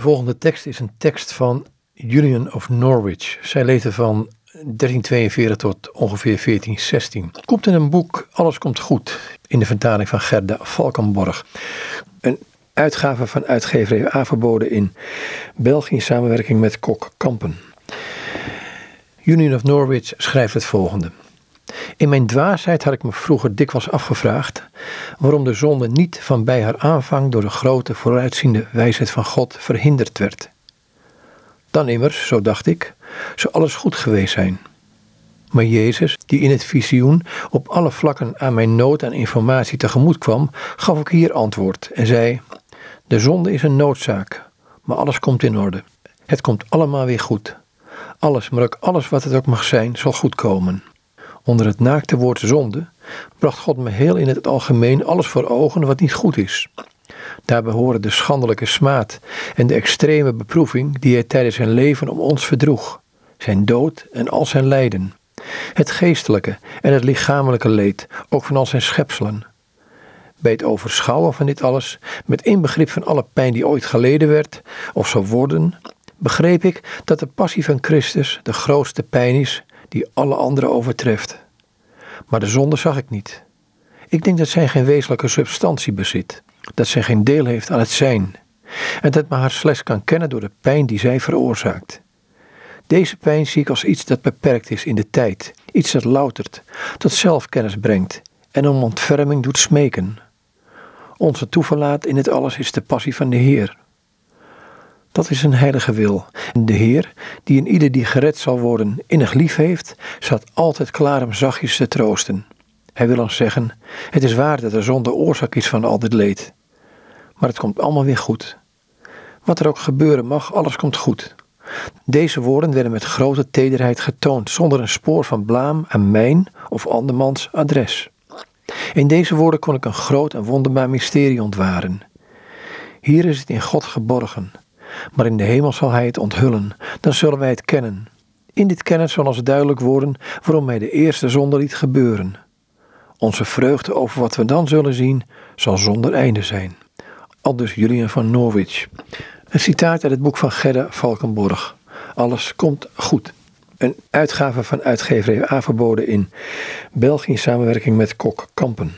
De volgende tekst is een tekst van Julian of Norwich. Zij leefde van 1342 tot ongeveer 1416. Komt in een boek Alles komt goed in de vertaling van Gerda Valkenborg. Een uitgave van uitgeverij Averboden in België in samenwerking met Kok Kampen. Union of Norwich schrijft het volgende. In mijn dwaasheid had ik me vroeger dikwijls afgevraagd waarom de zonde niet van bij haar aanvang door de grote vooruitziende wijsheid van God verhinderd werd. Dan immers, zo dacht ik, zou alles goed geweest zijn. Maar Jezus, die in het visioen op alle vlakken aan mijn nood aan informatie tegemoet kwam, gaf ook hier antwoord en zei: De zonde is een noodzaak, maar alles komt in orde. Het komt allemaal weer goed. Alles, maar ook alles wat het ook mag zijn, zal goed komen. Onder het naakte woord zonde bracht God me heel in het algemeen alles voor ogen wat niet goed is. Daarbij horen de schandelijke smaad en de extreme beproeving die hij tijdens zijn leven om ons verdroeg, zijn dood en al zijn lijden, het geestelijke en het lichamelijke leed, ook van al zijn schepselen. Bij het overschouwen van dit alles, met inbegrip van alle pijn die ooit geleden werd of zou worden, begreep ik dat de passie van Christus de grootste pijn is die alle andere overtreft. Maar de zonde zag ik niet. Ik denk dat zij geen wezenlijke substantie bezit, dat zij geen deel heeft aan het zijn, en dat men haar slechts kan kennen door de pijn die zij veroorzaakt. Deze pijn zie ik als iets dat beperkt is in de tijd, iets dat loutert, tot zelfkennis brengt en om ontferming doet smeken. Onze toeverlaat in het alles is de passie van de Heer. Dat is een heilige wil. De Heer, die in ieder die gered zal worden innig lief heeft, staat altijd klaar om zachtjes te troosten. Hij wil ons zeggen: Het is waar dat de zonde oorzaak is van al dit leed. Maar het komt allemaal weer goed. Wat er ook gebeuren mag, alles komt goed. Deze woorden werden met grote tederheid getoond, zonder een spoor van blaam aan mijn of andermans adres. In deze woorden kon ik een groot en wonderbaar mysterie ontwaren. Hier is het in God geborgen, maar in de hemel zal Hij het onthullen, dan zullen wij het kennen. In dit kennen zal ons duidelijk worden waarom Hij de eerste zonde liet gebeuren. Onze vreugde over wat we dan zullen zien, zal zonder einde zijn. Aldus Julian van Norwich. Een citaat uit het boek van Gerda Valkenborg. Alles komt goed. Een uitgave van uitgeverij A in België in samenwerking met Kok Kampen.